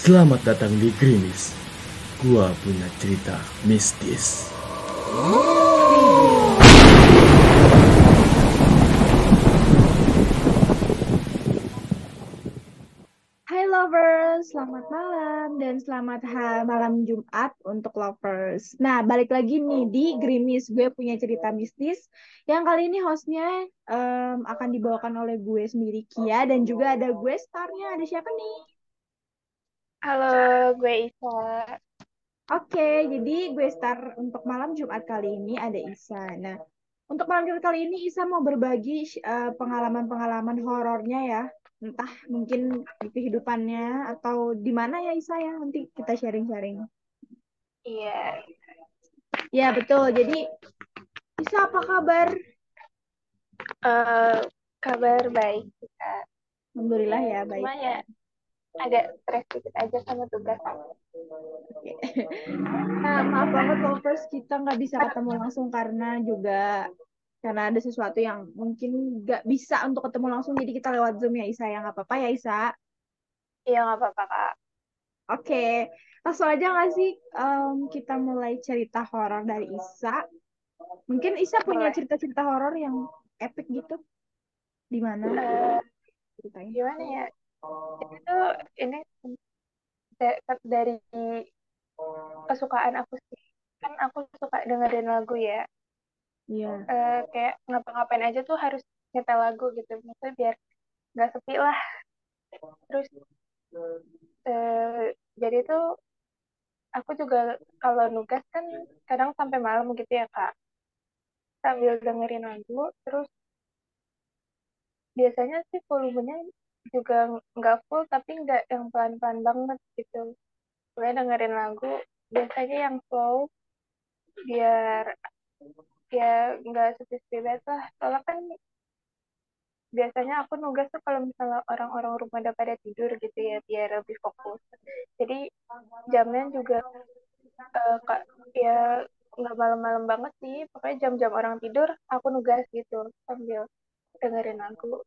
Selamat datang di Grimis. Gua punya cerita mistis. Hai lovers, selamat malam dan selamat malam Jumat untuk lovers. Nah, balik lagi nih di Grimis. Gue punya cerita mistis yang kali ini hostnya em, akan dibawakan oleh gue sendiri Kia dan juga ada gue starnya. Ada siapa nih? Halo, gue Isa. Oke, jadi gue star untuk malam Jumat kali ini ada Isa. Nah, untuk malam Jumat kali ini Isa mau berbagi eh, pengalaman-pengalaman horornya ya. Entah mungkin di kehidupannya atau di mana ya Isa ya. Nanti kita sharing-sharing. Iya, Ya, betul. Jadi, Isa apa kabar? eh, kabar baik kita. Alhamdulillah ya, baik. Cuma ya agak stres dikit aja sama tugas. Nah, maaf banget lovers, kita nggak bisa ketemu langsung karena juga karena ada sesuatu yang mungkin nggak bisa untuk ketemu langsung, jadi kita lewat Zoom ya Isa. Ya, nggak apa-apa ya Isa. Iya, nggak apa-apa, Kak. Oke, langsung aja nggak sih em, kita mulai cerita horor dari Isa. Mungkin Isa punya cerita-cerita horor yang epic gitu? Di mana ceritanya? gimana ya? Itu ini da- dari kesukaan aku sih. Kan aku suka dengerin lagu ya. Iya. Eh, kayak ngapa-ngapain aja tuh harus nyetel lagu gitu. Maksudnya biar nggak sepi lah. Terus eh, jadi tuh aku juga kalau nugas kan kadang sampai malam gitu ya Kak. Sambil dengerin lagu, terus biasanya sih volumenya juga nggak full tapi nggak yang pelan-pelan banget gitu. Gue dengerin lagu biasanya yang slow biar ya nggak sepi-sepi lah. Soalnya kan biasanya aku nugas tuh kalau misalnya orang-orang rumah udah pada tidur gitu ya biar lebih fokus. Jadi jamnya juga eh, kak ya nggak malam-malam banget sih. Pokoknya jam-jam orang tidur aku nugas gitu sambil dengerin lagu.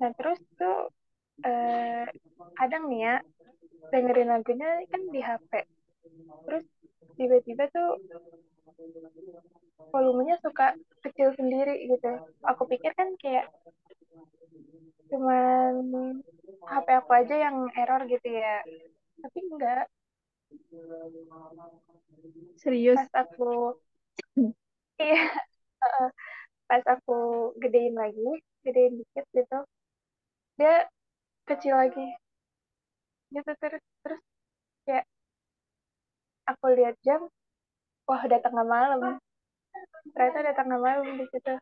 Nah terus tuh eh, kadang nih ya dengerin lagunya kan di HP. Terus tiba-tiba tuh volumenya suka kecil sendiri gitu. Aku pikir kan kayak cuman HP aku aja yang error gitu ya. Tapi enggak. Serius? Pas aku iya pas aku gedein lagi, gedein dikit gitu, dia kecil lagi. Gitu terus terus kayak aku lihat jam, wah udah tengah malam. Ternyata udah tengah malam di situ.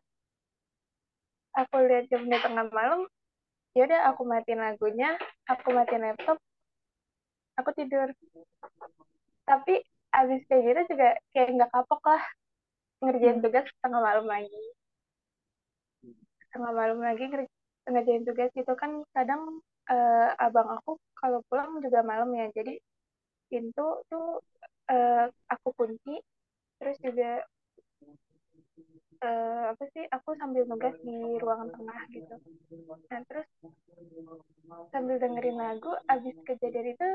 Aku lihat jam udah tengah malam, ya udah aku matiin lagunya, aku matiin laptop, aku tidur. Tapi abis kayak gitu juga kayak nggak kapok lah ngerjain Hmm. tugas tengah malam lagi. Tengah malam lagi nger- ngerjain tugas itu kan kadang eh, abang aku kalau pulang juga malam ya. Jadi pintu tuh eh, aku kunci, terus juga eh, apa sih aku sambil nugas di ruangan tengah gitu. Nah terus sambil dengerin lagu, abis kejadian itu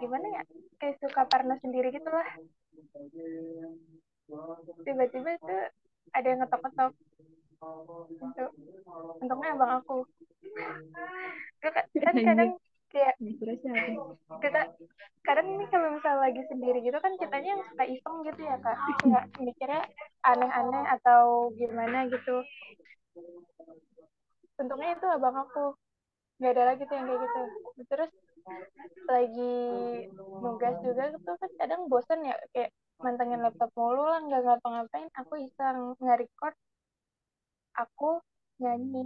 gimana ya? Kayak suka parno sendiri gitu lah. Tiba-tiba itu ada yang ngetok-ngetok. Untungnya abang aku. Dia kan kan kadang kayak kita kadang ini kalau misalnya lagi sendiri gitu kan kitanya yang suka iseng gitu ya kak. Kayak mikirnya aneh-aneh atau gimana gitu. Untungnya itu abang aku. Nggak ada lagi tuh yang kayak gitu. Terus lagi nugas juga gitu kan kadang bosen ya kayak mantengin laptop mulu lah nggak ngapa-ngapain aku iseng. Nge-record aku nyanyi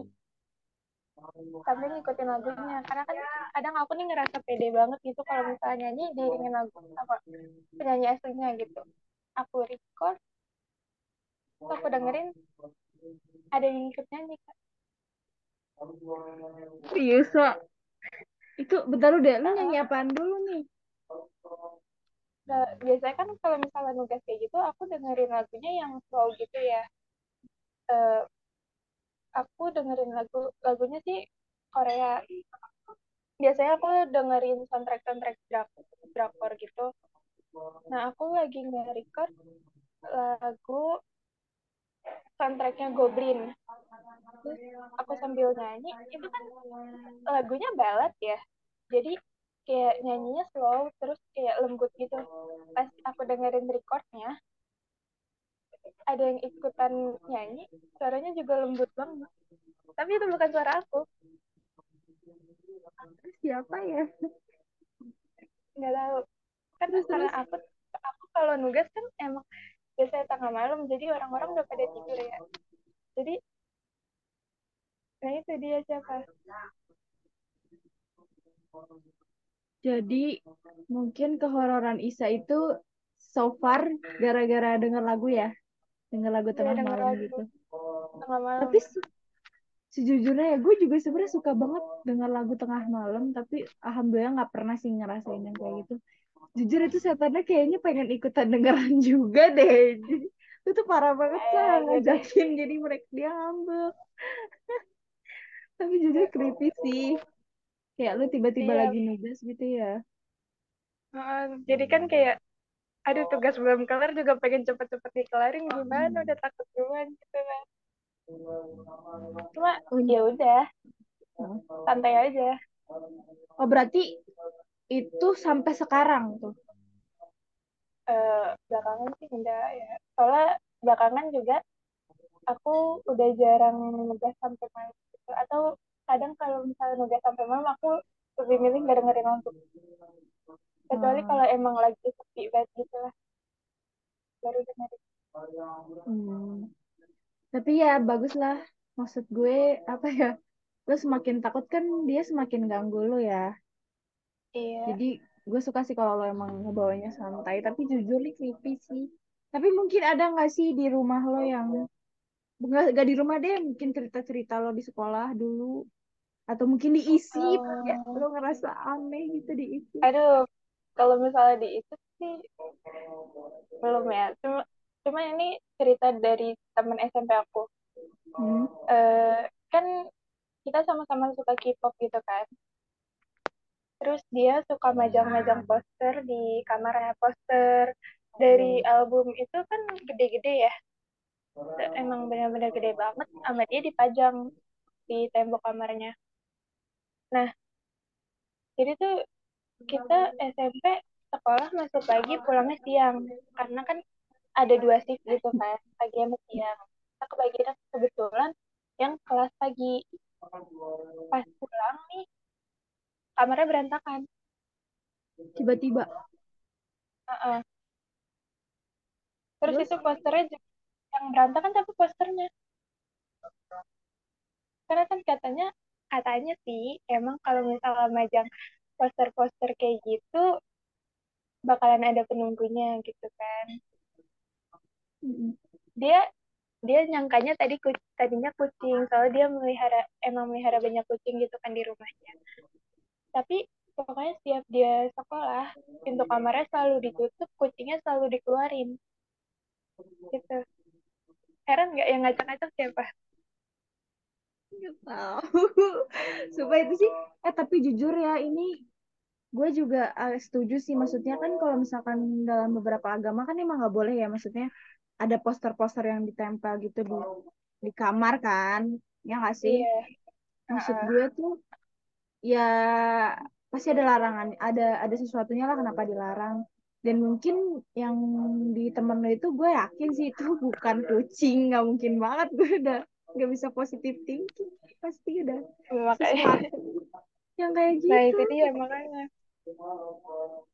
sambil ngikutin lagunya karena kan kadang aku nih ngerasa pede banget gitu kalau misalnya nyanyi diiringin lagu apa penyanyi aslinya gitu aku record terus aku dengerin ada yang ikut nyanyi Kak. Serius, Wak? Itu bentar udah, lu nyanyi apaan dulu nih? Nah, biasanya kan kalau misalnya nugas kayak gitu aku dengerin lagunya yang slow gitu ya Eh, aku dengerin lagu lagunya sih Korea. Biasanya aku dengerin soundtrack soundtrack drak drakor gitu. Nah aku lagi nge-record lagu soundtracknya Goblin terus aku sambil nyanyi itu kan lagunya balad ya. Jadi kayak nyanyinya slow terus kayak lembut gitu. Pas aku dengerin recordnya ada yang ikutan nyanyi suaranya juga lembut banget. Tapi itu bukan suara aku. Siapa ya? Nggak tahu. Kan Terus, karena terus. aku aku kalau nugas kan emang biasanya tengah malam jadi orang-orang udah pada tidur ya. Jadi nah itu dia siapa? Jadi mungkin kehororan Isa itu so far gara-gara denger lagu ya, denger lagu Iya, tengah denger malam lagu. gitu. tengah malam Tapi se- sejujurnya ya gue juga sebenarnya suka banget denger lagu tengah malam, tapi alhamdulillah nggak pernah sih ngerasain yang kayak gitu. Jujur itu setannya kayaknya pengen ikutan dengeran juga deh. Itu tuh parah banget Eh, sah gitu. ngajakin jadi mereka dia ngambek. Tapi jujur creepy sih. Kayak lu tiba-tiba Iya. lagi nugas gitu ya. Heeh, jadi kan kayak aduh tugas belum kelar juga pengen cepet-cepet dikelarin. Gimana? Udah takut duluan gitu kan. Cuma ya udah. Santai aja. Oh berarti itu sampai sekarang tuh. Eh, belakangan sih enggak ya. Soalnya belakangan juga aku udah jarang nugas sampai malam gitu. Atau kadang kalau misalnya nugas sampai malam aku lebih milih nggak dengerin lagu kecuali Hmm. kalau emang lagi sepi banget gitu lah baru dengerin Hmm. Tapi ya bagus lah. Maksud gue apa ya? Lo semakin takut kan dia semakin ganggu lo ya. iya Jadi gue suka sih kalau lo emang ngebawanya santai. Tapi jujur nih creepy sih. Tapi mungkin ada nggak sih di rumah lo yang nggak nggak di rumah deh mungkin cerita-cerita lo di sekolah dulu atau mungkin diisi ya Oh. lo ngerasa aneh gitu diisi aduh kalau misalnya di itu sih belum ya. Cuma cuma ini cerita dari teman SMP aku. Hmm. eh kan kita sama-sama suka K-pop gitu kan. Terus dia suka majang-majang poster di kamarnya poster dari album itu kan gede-gede ya. Emang benar-benar gede banget sama dia dipajang di tembok kamarnya. Nah jadi tuh kita SMP sekolah masuk pagi pulangnya siang. Karena kan ada dua shift gitu kan pagi sama siang. Kita kebagian kebetulan yang kelas pagi. Pas pulang nih kamarnya berantakan. Tiba-tiba? Heeh. terus Terus? itu posternya juga yang berantakan tapi posternya. Karena kan katanya katanya sih emang kalau misalnya majang poster-poster kayak gitu bakalan ada penunggunya gitu kan. Dia dia nyangkanya tadi ku- tadinya kucing soalnya dia melihara emang melihara banyak kucing gitu kan di rumahnya. Tapi pokoknya setiap dia sekolah pintu kamarnya selalu ditutup kucingnya selalu dikeluarin. Gitu. Heran nggak yang ngacak-ngacak siapa Nggak tahu. Supaya itu sih, eh tapi jujur ya ini gue juga eh, setuju sih. Maksudnya kan kalau misalkan dalam beberapa agama kan emang nggak boleh ya. Maksudnya ada poster-poster yang ditempel gitu di di kamar kan, ya nggak sih? iya Maksud gue tuh ya pasti ada larangan, ada ada sesuatunya lah kenapa dilarang. Dan mungkin yang di temen lo itu gue yakin sih itu bukan kucing, nggak mungkin banget gue udah nggak bisa positif thinking pasti udah. Makanya. Sesuatu yang kayak nah itu gitu. dia makanya.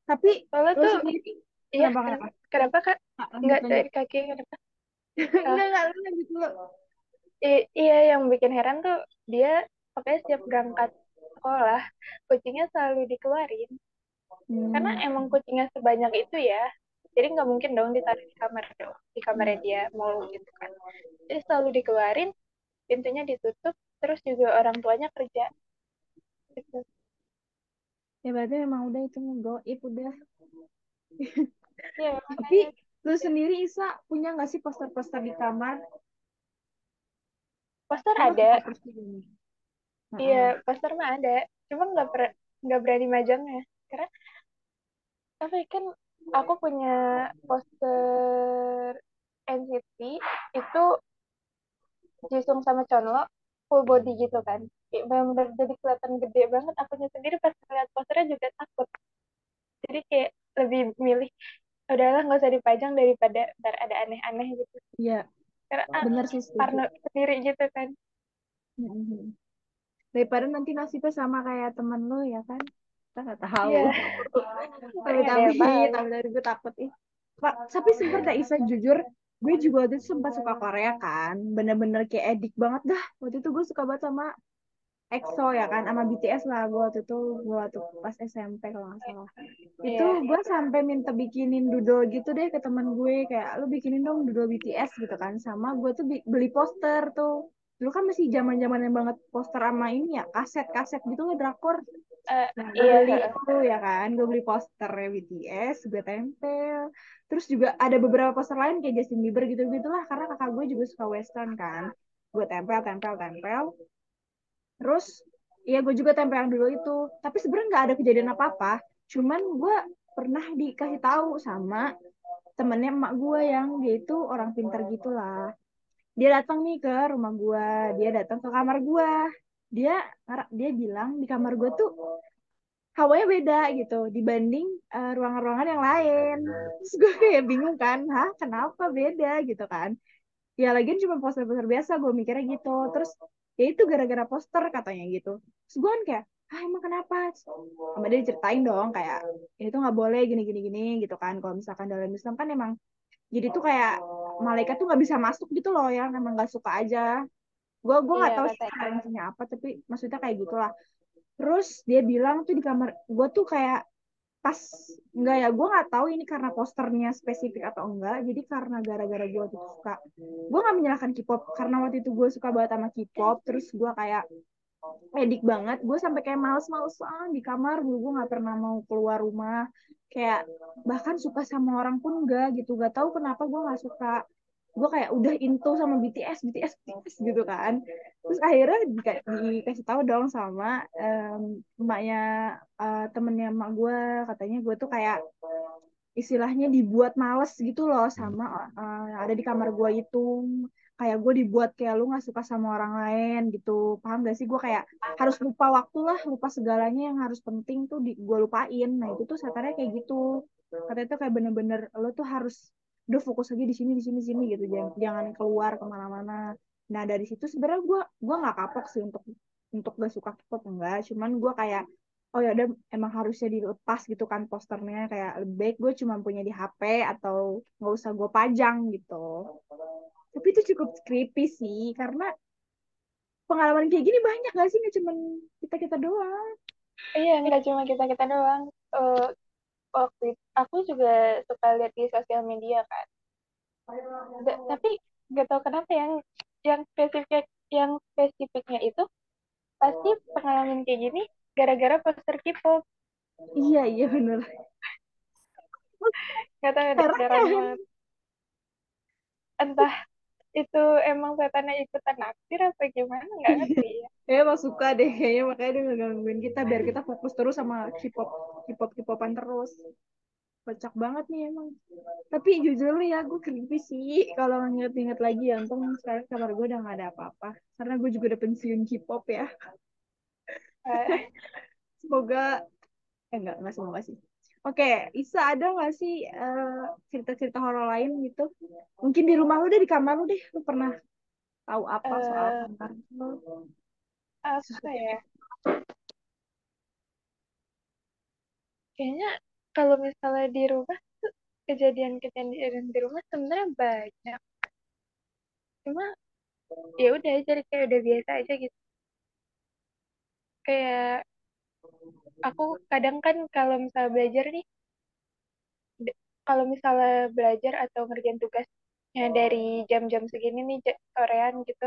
Tapi soalnya lo tuh sendiri iya kenapa kenapa? kak? Ah, lanjut nggak dari kaki kenapa? Enggak enggak lu lanjut dulu. Iya yang bikin heran tuh dia pokoknya setiap berangkat sekolah kucingnya selalu dikeluarin. Karena Hmm. emang kucingnya sebanyak itu ya jadi nggak mungkin dong ditaruh di kamar di kamarnya dia mau gitu kan. Jadi selalu dikeluarin pintunya ditutup terus juga orang tuanya kerja. Gitu. Ya berarti memang udah itu ngegoib udah. iya Tapi lu sendiri Isa punya nggak sih poster-poster di kamar? poster lu ada. iya poster mah ada. Cuma nggak nggak berani majangnya karena tapi kan aku punya poster NCT itu Jisung sama Chonlo full body gitu kan kayak benar jadi kelihatan gede banget akunya sendiri pas ngeliat posternya juga takut jadi kayak lebih milih udahlah nggak usah dipajang daripada ntar ada aneh-aneh gitu Iya, karena ah, bener sih. Parno sendiri gitu kan Mhm. Daripada nanti nasibnya sama kayak temen lu ya kan? Kita nggak tahu. Tapi tapi tapi gue takut ih. Pak, tapi sebenarnya Isa jujur, gue juga waktu itu sempat suka Korea kan, bener-bener kayak edik banget dah. Waktu itu gue suka banget sama EXO ya kan, sama BTS lah gue waktu itu gue waktu pas SMP kalau nggak salah. Itu Iya. gue sampai minta bikinin doodle gitu deh ke teman gue kayak lu bikinin dong doodle BTS gitu kan, sama gue tuh beli poster tuh. Dulu kan masih zaman zamannya banget poster sama ini ya, kaset-kaset gitu loh drakor. Eh, Nah, gue iya beli itu ya kan, gue beli posternya BTS, gue tempel. Terus juga ada beberapa poster lain kayak Justin Bieber gitu-gitulah, karena kakak gue juga suka western kan. Gue tempel, tempel, tempel. Terus, ya gue juga tempel yang dulu itu. Tapi sebenarnya nggak ada kejadian apa-apa. Cuman gue pernah dikasih tahu sama temennya emak gue yang dia itu orang pinter gitulah. Dia datang nih ke rumah gue, dia datang ke kamar gue. Dia dia bilang di kamar gue tuh hawanya beda gitu dibanding eh, ruangan-ruangan yang lain. Terus gue kayak bingung kan, hah kenapa beda gitu kan? Ya lagian cuma poster-poster biasa, gue mikirnya gitu. Terus ya itu gara-gara poster katanya gitu. Terus gue kan kayak, ah emang kenapa? Sama dia diceritain dong kayak itu nggak boleh gini-gini gini gitu kan. Kalau misalkan dalam Islam kan emang jadi tuh kayak malaikat tuh nggak bisa masuk gitu loh yang emang nggak suka aja. Gue gue nggak Iya, tahu sih apa, tapi maksudnya kayak gitulah. Terus dia bilang tuh di kamar gue tuh kayak pas enggak ya gue nggak tahu ini karena posternya spesifik atau enggak jadi karena gara-gara gue tuh suka gue nggak menyalahkan K-pop. Karena waktu itu gue suka banget sama K-pop terus gue kayak edik banget gue sampai kayak males-malesan di kamar gue gue nggak pernah mau keluar rumah. Kayak bahkan suka sama orang pun enggak gitu gak tahu kenapa gue nggak suka gue kayak udah into sama BTS BTS BTS gitu kan. Terus akhirnya di, dikasih tahu dong sama um, emaknya uh, temennya emak gue katanya gue tuh kayak istilahnya dibuat males gitu loh sama uh, ada di kamar gue itu. Kayak gue dibuat kayak lu nggak suka sama orang lain gitu. Paham gak sih? Gue kayak harus lupa waktu lah lupa segalanya yang harus penting tuh di gue lupain. Nah itu tuh setannya kayak gitu. Katanya tuh kayak bener-bener lo tuh harus udah fokus aja di sini di sini sini gitu. Jangan jangan keluar ke mana-mana. Nah dari situ sebenarnya gue gue nggak kapok sih untuk untuk gak suka K-pop enggak. Cuman gue kayak oh ya udah emang harusnya dilepas gitu kan posternya. Kayak lebih baik gue cuma punya di HP atau nggak usah gue pajang gitu. Tapi itu cukup creepy sih karena pengalaman kayak gini banyak gak sih? Nggak cuma kita kita doang. Iya, nggak cuma kita-kita doang. Eh, waktu itu, aku juga suka lihat di sosial media kan. Da- tapi nggak tahu kenapa yang yang spesifik yang spesifiknya itu pasti pengalaman kayak gini gara-gara poster K-pop. iya iya bener Nggak tahu ya. banget. Entah itu emang setannya ikutan naksir apa gimana nggak ngerti ya. Ya emang suka deh kayaknya makanya dia ngegangguin kita biar kita fokus terus sama K-pop K-pop K-popan terus. Kocak banget nih emang. Tapi jujur nih ya gue creepy sih. Kalau nginget-nginget lagi ya untung sekarang kamar gue udah gak ada apa-apa. Karena gue juga udah pensiun K-pop ya. Eh, semoga eh enggak enggak semoga sih. Oke, Isa ada nggak sih eh, cerita-cerita horor lain gitu? Mungkin di rumah lu deh, di kamar lu deh, lu pernah tahu apa soal Eh. Apa ya? Kayaknya kalau misalnya di rumah kejadian-kejadian di rumah sebenarnya banyak. Cuma ya udah jadi kayak udah biasa aja gitu. Kayak aku kadang kan kalau misalnya belajar nih, kalau misalnya belajar atau ngerjain tugasnya dari jam-jam segini nih sorean gitu,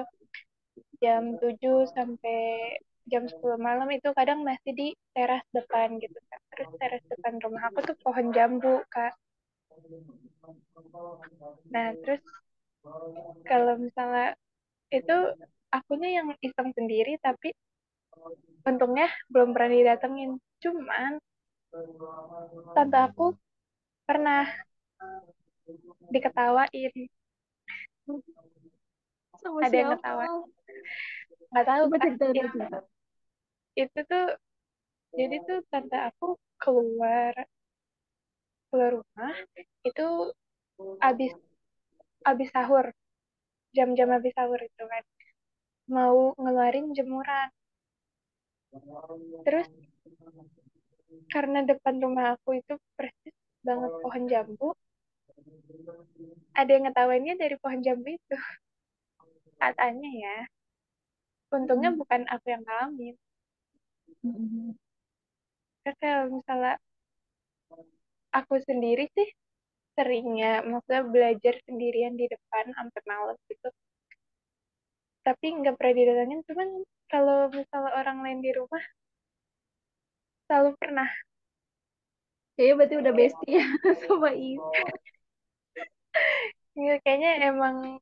jam 7 sampai jam 10 malam itu kadang masih di teras depan gitu kan. Terus teras depan rumah aku tuh pohon jambu, Kak. Nah, terus kalau misalnya itu akunya yang iseng sendiri tapi untungnya belum pernah didatengin cuman tante aku pernah diketawain Sama ada yang siapa? ketawa. Nggak tahu Coba cerita, yang cerita. itu tuh jadi tuh tante aku keluar keluar rumah itu abis abis sahur. Jam-jam abis sahur itu kan. Mau ngeluarin jemuran. Terus karena depan rumah aku itu persis banget pohon jambu ada yang ngetawainnya dari pohon jambu itu katanya ya. Untungnya bukan aku yang ngalamin. Karena kalau misalnya aku sendiri sih seringnya maksudnya belajar sendirian di depan sampai malam gitu. Tapi nggak pernah didatengin cuman kalau misalnya orang lain di rumah selalu pernah. Kayaknya berarti udah bestie ya sama Is. ya, kayaknya emang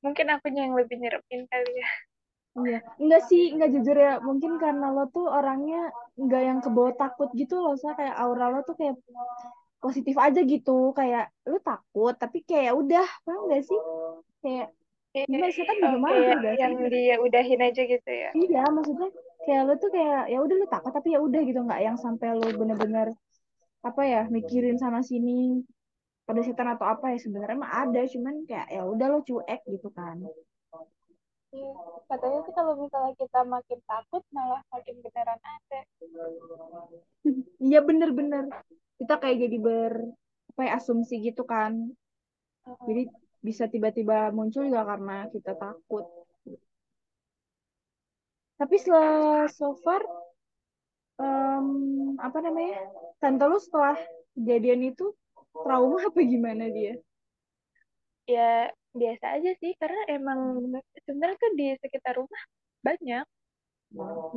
mungkin akunya yang lebih nyerepin kali ya. Iya, enggak sih, enggak jujur ya. Mungkin karena lo tuh orangnya enggak yang kebawa takut gitu loh, saya kayak aura lo tuh kayak positif aja gitu, kayak lu takut tapi kayak ya udah, paham gak sih? Kayak gimana setan juga oh, marah kayak gak sih? yang dia udahin aja gitu ya. Iya, maksudnya kayak lu tuh kayak ya udah lu takut tapi ya udah gitu, nggak yang sampai lu bener-bener apa ya mikirin sana sini pada setan atau apa ya sebenarnya mah ada, cuman kayak ya udah lo cuek gitu kan. Iya. katanya sih kalau misalnya kita makin takut malah makin beneran ada Iya bener-bener kita kayak jadi ber apa ya, asumsi gitu kan. Jadi bisa tiba-tiba muncul juga karena kita takut. Tapi setelah so far em, apa namanya? Tante lu setelah kejadian itu trauma apa gimana dia? ya biasa aja sih karena emang sebenarnya tuh di sekitar rumah banyak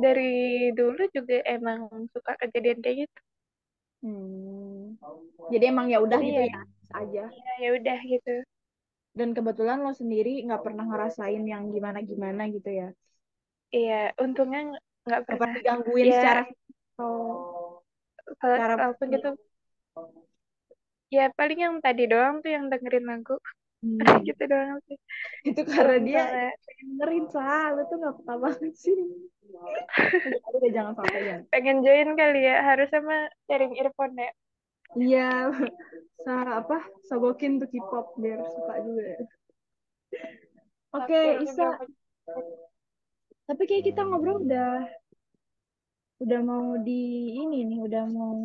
dari dulu juga emang suka kejadian kayak gitu Hmm. Jadi emang ya udah gitu ya- ya aja. ya ya udah gitu Dan kebetulan lo sendiri nggak pernah ngerasain yang gimana-gimana gitu ya. iya untungnya nggak pernah pernah digangguin Ya. secara atau kalau walaupun gitu ya paling yang tadi doang tuh yang dengerin lagu. Hmm. gitu doang sih. Itu karena dia misalnya dengerin sah lu tuh nggak peka banget sih. Udah, udah jangan sampai ya pengen join kali ya. Harus sama sharing earphone ya. Iya. Sa apa? Sogokin tuh K-pop biar suka juga oke Capek Isa. tapi kayak kita ngobrol udah udah mau di ini nih udah mau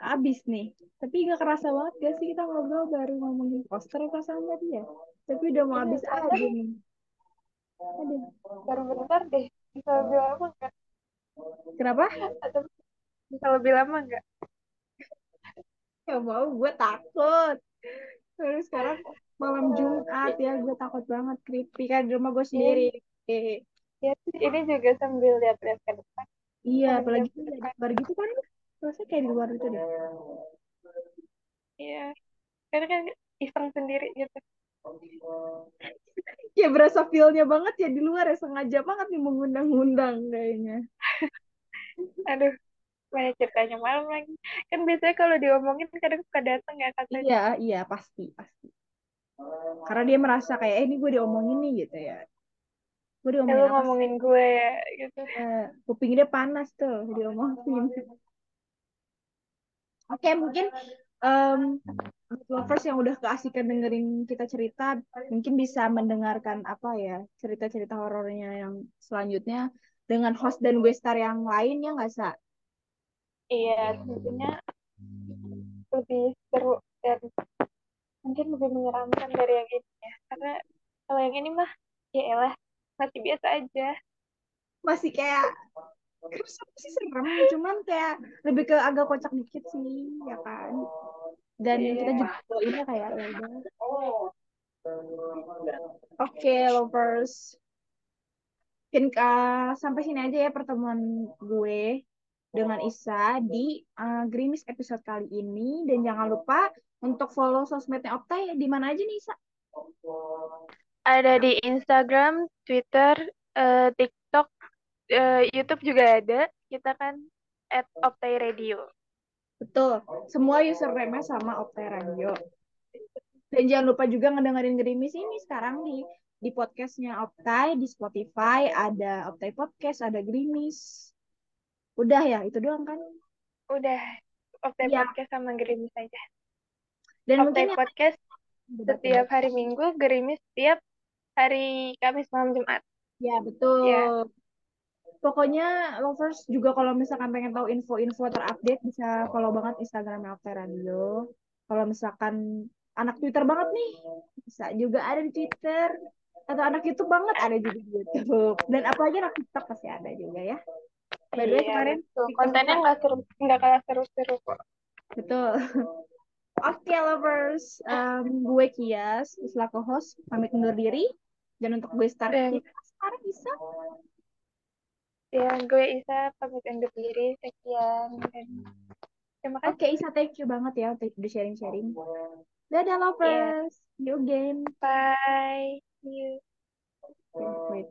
habis nih. Tapi nggak kerasa banget gak sih kita ngobrol baru ngomongin poster perasaan tadi ya? Tapi udah mau Iya, habis karena- aja nih. Aduh. baru bentar deh. Bisa lebih lama nggak? Kenapa? Bisa lebih lama nggak? Gak mau, gue takut. Terus sekarang malam Jumat ya, gue takut banget creepy kan di rumah gue sendiri. Ya ini juga sambil lihat-lihat ke depan. Iya, apalagi luar gitu kan. Rasanya kayak di luar itu deh. iya karena kan iseng sendiri gitu Kayak berasa feel-nya banget ya di luar ya, sengaja banget nih mengundang-undang kayaknya. aduh banyak ceritanya malam lagi kan biasanya kalau diomongin kadang suka datang ya katanya Iya, iya, pasti, pasti. Karena dia merasa kayak, eh ini gue diomongin nih gitu ya. Gue ya diomongin sih? ngomongin gue ya gitu Ya, kuping dia panas tuh diomongin. Oke, mungkin em, buat lovers yang udah keasikan dengerin kita cerita, mungkin bisa mendengarkan apa ya cerita-cerita horornya yang selanjutnya dengan host dan gue star yang lain ya nggak sa? iya tentunya lebih seru dan mungkin lebih menyeramkan dari yang ini ya karena kalau yang ini mah ya elah masih biasa aja Masih kayak masih serem, cuman kayak lebih ke agak kocak dikit sih, ya kan? Dan Iya. kita juga bawainnya kayak ya udah. Oke, lovers. Mungkin uh, sampai sini aja ya pertemuan gue dengan Isa di uh, Grimis episode kali ini. Dan jangan lupa untuk follow sosmednya Optai di mana aja nih Isa? ada di Instagram Twitter eh, TikTok eh, YouTube juga ada. Kita kan at Optai Radio. Betul. Semua username sama Optai Radio. Dan jangan lupa juga ngedengerin Gerimis ini sekarang di di podcastnya Optai di Spotify ada Optai Podcast ada Gerimis. Udah ya itu doang kan? Udah. Optai Ya. Podcast sama Gerimis aja. Dan Optai mungkin Podcast setiap hari Minggu, Gerimis setiap hari Kamis malam Jumat. Ya, betul. Ya. Pokoknya lovers juga kalau misalkan pengen tahu info-info terupdate bisa follow banget Instagramnya Optai Radio. Kalau misalkan anak Twitter banget nih, bisa juga ada di Twitter. Atau anak YouTube banget ada juga di YouTube. Dan apalagi anak TikTok pasti ada juga ya. By the way, Iya, kemarin betul. Kontennya nggak seru, nggak kalah seru-seru kok. Betul. Oke, lovers. Em, gue Kias, selaku host, pamit undur diri. Dan untuk gue start Dan- kita sekarang bisa. Ya, gue Isa pamit undur diri. Sekian. Dan terima kasih. Oke, Isa, thank you banget ya untuk udah sharing-sharing. Dadah, lovers. See you again. Bye. See you. Wait.